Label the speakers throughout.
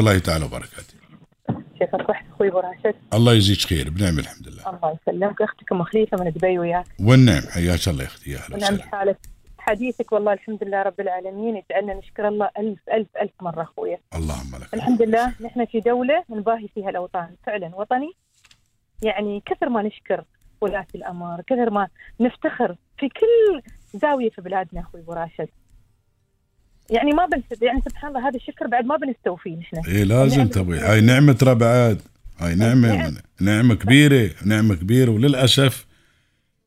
Speaker 1: الله تعالى وبركاته.
Speaker 2: كيفك رحت أخوي ابو راشد
Speaker 1: الله يجزيك خير بنعم الحمد لله.
Speaker 2: الله يسلمك أختك ام خليفه من دبي وياك.
Speaker 1: والنعم حياك الله يا أختي يا أهلا
Speaker 2: ونعم
Speaker 1: وسهلا.
Speaker 2: حالك. حديثك والله الحمد لله رب العالمين يجعلنا نشكر الله ألف ألف ألف مرة أخويا.
Speaker 1: اللهم لك
Speaker 2: الحمد. لله نحن في دولة نباهي فيها الأوطان فعلا وطني. يعني كثر ما نشكر ولاة الأمر كثر ما نفتخر في كل زاوية في بلادنا أخوي أبو راشد يعني ما بنس يعني سبحان الله هذا الشكر بعد ما بنستوفيه نحن
Speaker 1: إيه لازم
Speaker 2: نعم.
Speaker 1: تبي هاي نعمة ترى بعد هاي نعمة
Speaker 2: نعم.
Speaker 1: نعمة كبيرة نعمة كبيرة وللأسف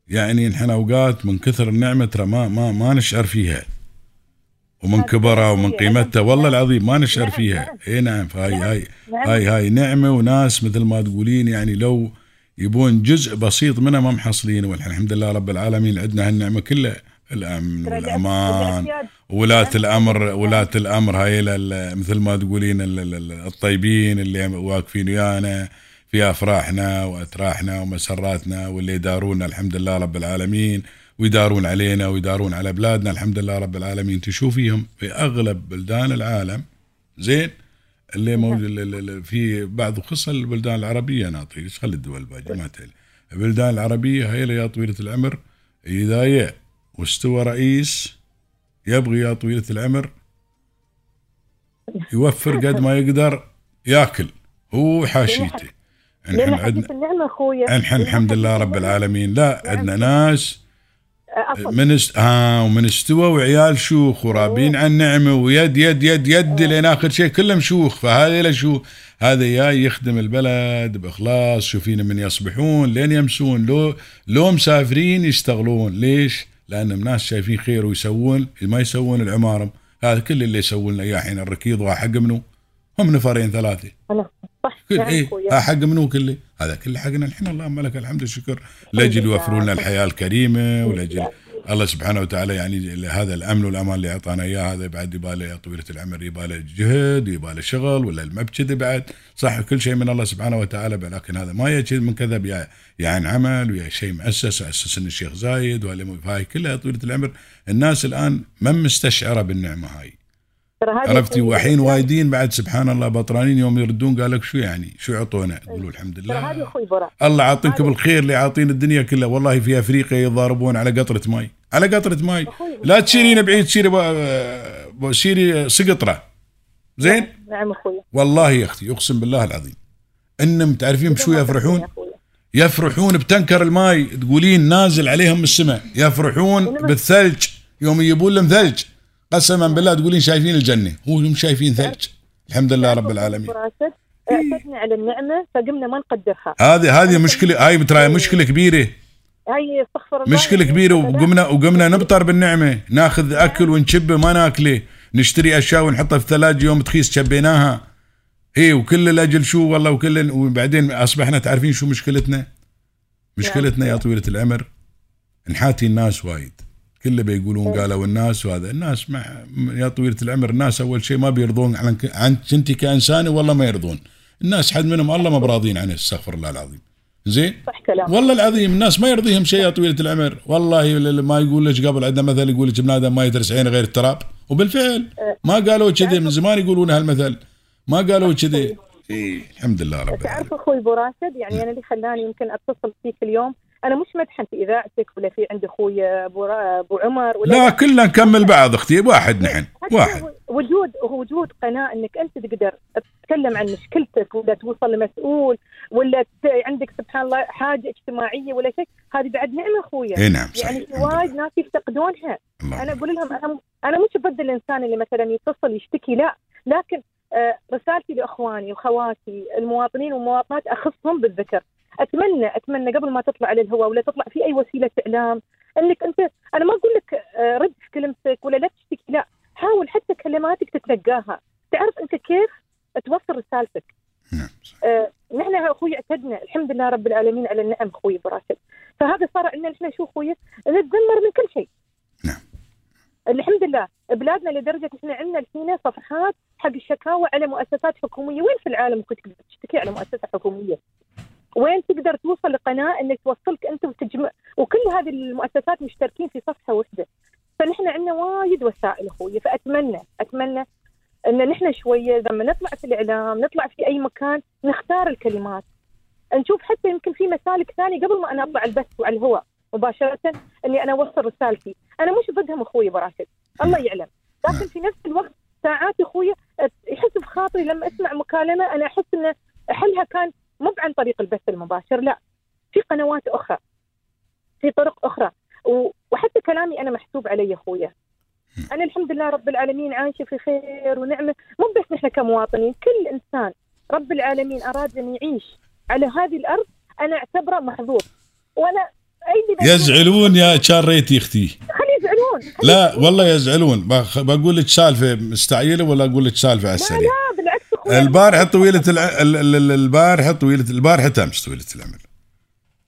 Speaker 1: يعني نحن أوقات من كثر النعمة ترى ما ما ما نشعر فيها ومن كبرها ومن. قيمتها والله العظيم ما نشعر
Speaker 2: نعم،
Speaker 1: فيها
Speaker 2: نعم.
Speaker 1: اي نعم فهاي
Speaker 2: نعم.
Speaker 1: هاي
Speaker 2: نعم.
Speaker 1: هاي هاي نعمة وناس مثل ما تقولين يعني لو يبون جزء بسيط منها ما محصلين والحين الحمد لله رب العالمين عندنا هالنعمة كلها والأمان
Speaker 2: الأعياد-
Speaker 1: ولاة
Speaker 2: نعم.
Speaker 1: الأمر
Speaker 2: نعم.
Speaker 1: ولاة الأمر هاي مثل ما تقولين ال- ال- ال- الطيبين اللي واقفين ويانا في أفراحنا وأتراحنا ومسراتنا واللي يدارونا الحمد لله رب العالمين ويدارون علينا ويدارون على بلادنا الحمد لله رب العالمين تشوفيهم في أغلب بلدان العالم زين اللي موجود ال- ال- ال- في بعض خصوصا البلدان العربية نعطي إيش خلي الدول الباقيه ما تهل البلدان العربية هي يا طويلة العمر إذا واستوى رئيس يبغي يا طويلة العمر يوفر قد ما يقدر ياكل. هو حاشيته. نحن عندنا نحن الحمد لله رب العالمين. لا. عندنا ناس
Speaker 2: أصل
Speaker 1: من است... ها ومن استوى وعيال شوخ ورابين عن نعمة ويد يد يد يد لين آخر شيء كلهم شوخ. فهذا شو هذا يا يخدم البلد بإخلاص. شوفين من يصبحون لين يمسون لو لو مسافرين يشتغلون. ليش؟ لانهم ناس شايفين خير ويسوون ما يسوون العمارم هذا كل اللي يسوون لنا إياه الحين الركيض وحق منو؟ هم نفرين
Speaker 2: ثلاثة. صح
Speaker 1: كل إيه حق منو كله؟ هذا كله حقنا الحين اللهم لك الحمد والشكر.
Speaker 2: لأجل.
Speaker 1: يوفرون لنا الحياة الكريمة ولأجل الله سبحانه وتعالى يعني هذا الأمن والأمان اللي أعطانا إياه هذا بعد يباله يا طويلة العمر يباله جهد يباله شغل ولا المبكذ بعد. صح كل شيء من الله سبحانه وتعالى لكن هذا ما يجي من كذب يا يا عن عمل ويا شيء مؤسس اسس الشيخ زايد ولا هاي كلها طويلة العمر. الناس الآن ما مستشعرة بالنعمة هاي؟
Speaker 2: ترى هذه
Speaker 1: عرفتي؟ وحين وايدين بعد سبحان الله بطرانين يوم يردون قال لك شو يعني؟ شو عطونا تقولوا الحمد
Speaker 2: ترى هذه
Speaker 1: لله
Speaker 2: أخوي برا
Speaker 1: الله
Speaker 2: هذا-
Speaker 1: الخير اللي عاطين الدنيا كلها. والله في أفريقيا يضاربون على قطرة ماي. على قطرة ماي. لا تشيرين بعيد تشيري ب- تشيري سقطرة. زين؟
Speaker 2: نعم أخويا
Speaker 1: والله يا أختي أقسم بالله العظيم. انهم تعرفين بشو يفرحون. يفرحون بتنكر الماي. تقولين نازل عليهم من السماء. يفرحون بالثلج. يوم يجيبون لهم ثلج. قسما بالله تقولين شايفين الجنة. هم شايفين ثلج. الحمد لله رب العالمين.
Speaker 2: اعتدنا على النعمة فقمنا ما نقدرها.
Speaker 1: هذه هذه مشكله هاي ترى مشكلة كبيرة.
Speaker 2: هاي استغفر الله
Speaker 1: مشكلة كبيرة وقمنا وقمنا نبطر بالنعمة. ناخذ أكل ونشبه ما ناكله. نشتري أشياء ونحطها في الثلاجة يوم تخيس شبيناها. اي وكل الأجل شو والله وكل وبعدين أصبحنا تعرفين شو مشكلتنا؟ مشكلتنا يا طويلة العمر نحاتي الناس وايد. كله بيقولون قالوا الناس وهذا. الناس مع يا طويلة العمر الناس أول شيء ما بيرضون عن عن أنت كإنسان والله ما يرضون. الناس حد منهم الله ما براضين عنه استغفر الله العظيم. زين؟
Speaker 2: صح كلام
Speaker 1: والله العظيم الناس ما يرضيهم شيء يا طويلة العمر. والله ما يقول لك قبل عندنا مثل يقول لك ابن آدم ما يدرس عين غير التراب. وبالفعل ما قالوا كذي من زمان يقولون هالمثل. ما قالوا كذي. إيه الحمد لله رب العالمين.
Speaker 2: تعرف أخوي أبو راشد يعني أنا اللي خلاني يمكن أتصل فيك اليوم أنا مش مدحن في إذاعتك ولا في عندي أخوي أبو أبو عمر ولا
Speaker 1: لا كلنا نكمل بعض أختي. واحد نحن واحد.
Speaker 2: وجود وجود قناة إنك أنت تقدر تتكلم عن مشكلتك ولا توصل لمسؤول ولا عندك سبحان الله حاجة اجتماعية ولا شيء هذه بعد نعمة أخويا.
Speaker 1: إي نعم صحيح.
Speaker 2: يعني وايد. ناس يفتقدونها. أنا أقول لهم أنا أنا مش ضد الإنسان اللي مثلا يتصل يشتكي لا. لكن آه، رسالتي لأخواني وخواتي المواطنين والمواطنات أخصهم بالذكر. اتمنى أتمنى قبل ما تطلع على الهواء ولا تطلع في أي وسيلة اعلام إنك انت أنا ما أقول لك آه، رد في كلمتك ولا لا تشتكي لا حاول حتى كلماتك تتلقاها. تعرف أنت كيف؟ توصل رسالتك.
Speaker 1: نعم.
Speaker 2: آه، نحن أخوي اعتدنا الحمد لله رب العالمين على النعم أخوي أبو راشد. فهذا صار عندنا نحن شو أخوي؟ نتذمر من كل شيء.
Speaker 1: نعم.
Speaker 2: الحمد لله بلادنا لدرجة إحنا عندنا الحين صفحات حق الشكاوى على مؤسسات حكومية. وين في العالم كنت تشتكي على مؤسسة حكومية. وين تقدر توصل لقناة إنك توصلك أنت وتجمع وكل هذه المؤسسات مشتركين في صفحة واحدة. فنحن عندنا وايد وسائل أخوي فاتمنى أتمنى إن نحن شوية لما نطلع في الإعلام نطلع في أي مكان نختار الكلمات. نشوف حتى يمكن في مسالك ثانية قبل ما أنا أطلع البث وعلى الهواء مباشرة إني أنا أوصل رسالتي. أنا مش ضدهم أخوي ابو راشد الله يعلم. لكن في نفس الوقت ساعات أخوي يحس بخاطري لما أسمع مكالمة أنا أحس إن حلها كان عن طريق البث المباشر لا. في قنوات أخرى في طرق أخرى. وحتى كلامي أنا محسوب علي أخويا. أنا الحمد لله رب العالمين عايشة في خير ونعمة. مو بس نحن كمواطنين كل إنسان رب العالمين أراد أن يعيش على هذه الأرض أنا أعتبره محظوظ. وأنا
Speaker 1: يزعلون يا شاريتي أختي.
Speaker 2: خلي يزعلون
Speaker 1: لا والله يزعلون. بقول لك سالفة مستعجلة ولا أقول لك سالفة على السريع؟
Speaker 2: لا لا
Speaker 1: البارحه طويله البارحه طويله البارحه امس طويله العمر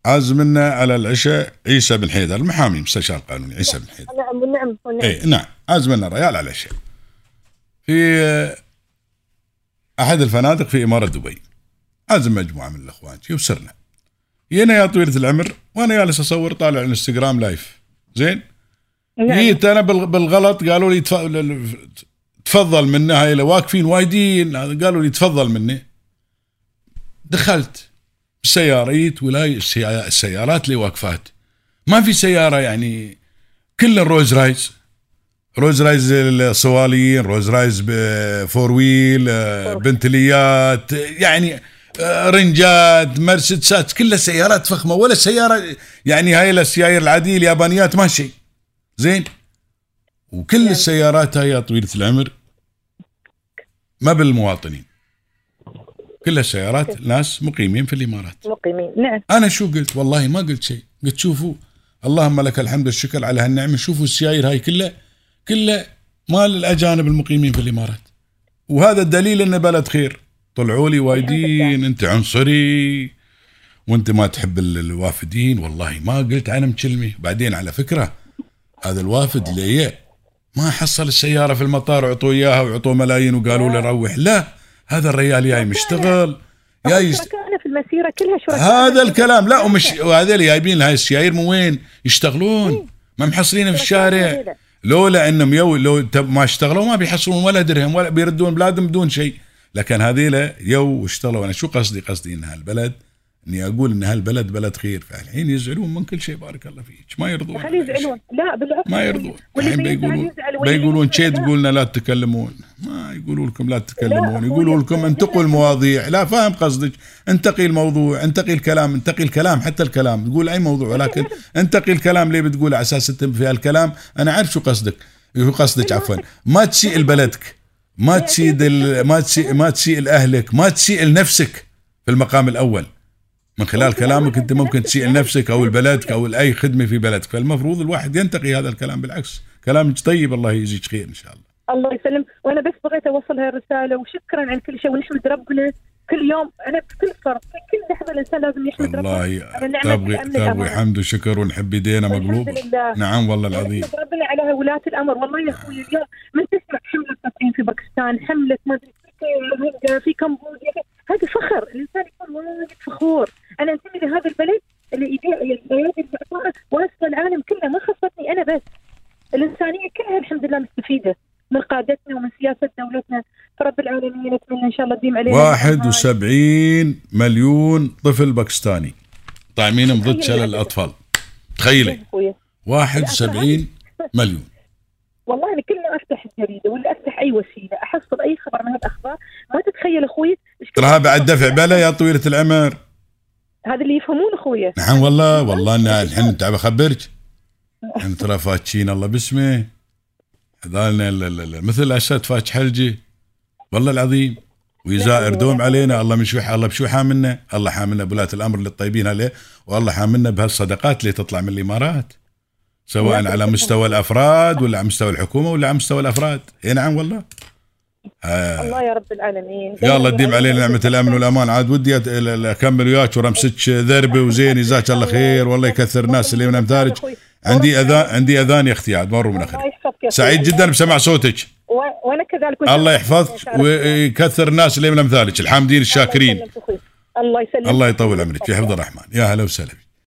Speaker 1: عازمنا على العشاء عيسى بن حيدر المحامي مستشار قانوني عيسى بن حيدر.
Speaker 2: نعم نعم نعم.
Speaker 1: اي نعم. عازمنا الريال على العشاء. في أحد الفنادق في إمارة دبي. عازم مجموعة من الإخوان وصرنا جينا يا طويلة العمر وأنا جالس أصور طالع ال Instagram live زين؟
Speaker 2: نعم.
Speaker 1: جيت أنا بالغلط قالوا لي تفضل مني هاي واقفين وايدين قالوا لي تفضل مني. دخلت بالسيارة جيت ولاي السيارات اللي واقفات. ما في سيارة يعني كل ال Rolls-Royce. Rolls-Royce الصوالين Rolls-Royce four wheel بنتليات يعني رنجات مرسيدسات كلها سيارات فخمة ولا سيارة يعني هاي السيايير العادية اليابانيات ما شيء زين. وكل السيارات هاي يا طويلة العمر ما بالمواطنين. كلها سيارات ناس مقيمين في الإمارات.
Speaker 2: مقيمين. نعم.
Speaker 1: أنا شو قلت؟ والله ما قلت شيء. قلت شوفوا اللهم لك الحمد والشكر على هالنعمة. شوفوا السيايير هاي كلها كلها مال الأجانب المقيمين في الإمارات. وهذا الدليل إنه بلد خير. طلعوا لي وايدين. أنت عنصري. وأنت ما تحب الوافدين. والله ما قلت عنهم كلمه بعدين على فكرة هذا الوافد اللي ما حصل السيارة في المطار وعطوه إياها وعطوه ملايين وقالوا له روح. لا هذا الريال جاي مشتغل
Speaker 2: جاي يست... في المسيرة كلها؟ شركاء
Speaker 1: هذا الكلام. لا ومش وهذول جايبين هاي السيايير من وين؟ يشتغلون. ما محصلين في الشارع. لولا إنهم يو لو ما اشتغلوا ما بيحصلون ولا درهم ولا بيردون بلادهم بدون شيء. لكن هذيلا يو اشتغلوا. أنا شو قصدي؟ قصدي ان هالبلد إني أقول إن هالبلد بلد خير فالحين يزعلون من كل شيء بارك الله فيك. ما يرضون
Speaker 2: خلي يزعلون. لا بالعكس.
Speaker 1: ما يرضون. الحين بيقولون بيقولون شيء تقولنا لا تتكلمون ما يقولوا لكم لا تتكلمون يقولوا لكم انتقوا المواضيع. لا فاهم قصدك. انتقي الموضوع انتقي الكلام انتقي الكلام حتى الكلام. تقول أي موضوع ولكن انتقي الكلام ليه بتقول على أساس أنت في هالكلام؟ أنا عارف شو قصدك. شو قصدك عفوا. ما تسيء لبلدك. ما تسيء ما تسيء ما تسيء لأهلك. ما تسيء لنفسك في المقام الأول. من خلال كلامك أنت ممكن تسيء لنفسك أو لبلدك أو لاي خدمة في بلدك. فالمفروض الواحد ينتقي هذا الكلام بالعكس. كلامك طيب الله يجزيك خير إن شاء الله.
Speaker 2: الله يسلم وأنا بس بغيت أوصل هاي الرسالة وشكرا على كل شيء ونحمد ربنا كل يوم. أنا بكل فرق في كل لحظة الإنسان لازم يحمد
Speaker 1: ربنا تبغي تبغي حمد وشكر ونحب ايدينا مقلوبه نعم والله العظيم.
Speaker 2: ربنا على ولاة الأمر. والله يا أخوي اليوم من تسمع حملة تطعيم في باكستان حملة ما أدري في كمبوديا هذا فخر. الإنسان يكون وايد فخور. أنا أنتمي لهذا البلد اللي يبيع الايادي المعطاءه واسطى العالم كله. ما خصتني أنا بس. الإنسانية كلها الحمد لله مستفيدة من قادتنا ومن سياسة دولتنا. فرب العالمين نتمنى إن شاء الله تديم علينا.
Speaker 1: 71 مليون طفل باكستاني. طاعمينهم ضد شلل الأطفال. تخيلي. 71 مليون.
Speaker 2: والله أنا كل ما أفتح الجريدة ولا أفتح أي وسيلة أحصل أي خبر من الأخبار ما تتخيل أخوي
Speaker 1: تراها بعد دفع بلا يا طويلة العمر.
Speaker 2: هذا اللي يفهمون أخويا.
Speaker 1: نعم والله والله أنا الحين أنت بخبرك إحنا ترى فاتشين الله باسمه. هذالنا مثل أسد فاتش حلجي. والله العظيم. ويزائر دوم علينا. الله من شو الله بشو حاملنا؟ الله حاملنا بولاة الأمر للطيبين عليه. والله حاملنا بهالصدقات اللي تطلع من الإمارات. سواء على مستوى الأفراد ولا على مستوى الحكومة ولا على مستوى الأفراد. إي نعم والله.
Speaker 2: آه. الله يا رب العالمين.
Speaker 1: الله تديم علينا نعمة الأمن والأمان. عاد ودي أكمل وياك ورمسك ذربه وزين جزاك الله خير. والله يكثر الناس اللي من أمثالك. عندي اذان عندي أذان يا أختي عاد مر من اخر سعيد جدا بسمع صوتك.
Speaker 2: وأنا كذلك
Speaker 1: الله يحفظك ويكثر الناس اللي من أمثالك. الحامدين الشاكرين.
Speaker 2: الله يسلمك.
Speaker 1: الله يطول عمرك. في حفظ الرحمن. يا هلا وسهلا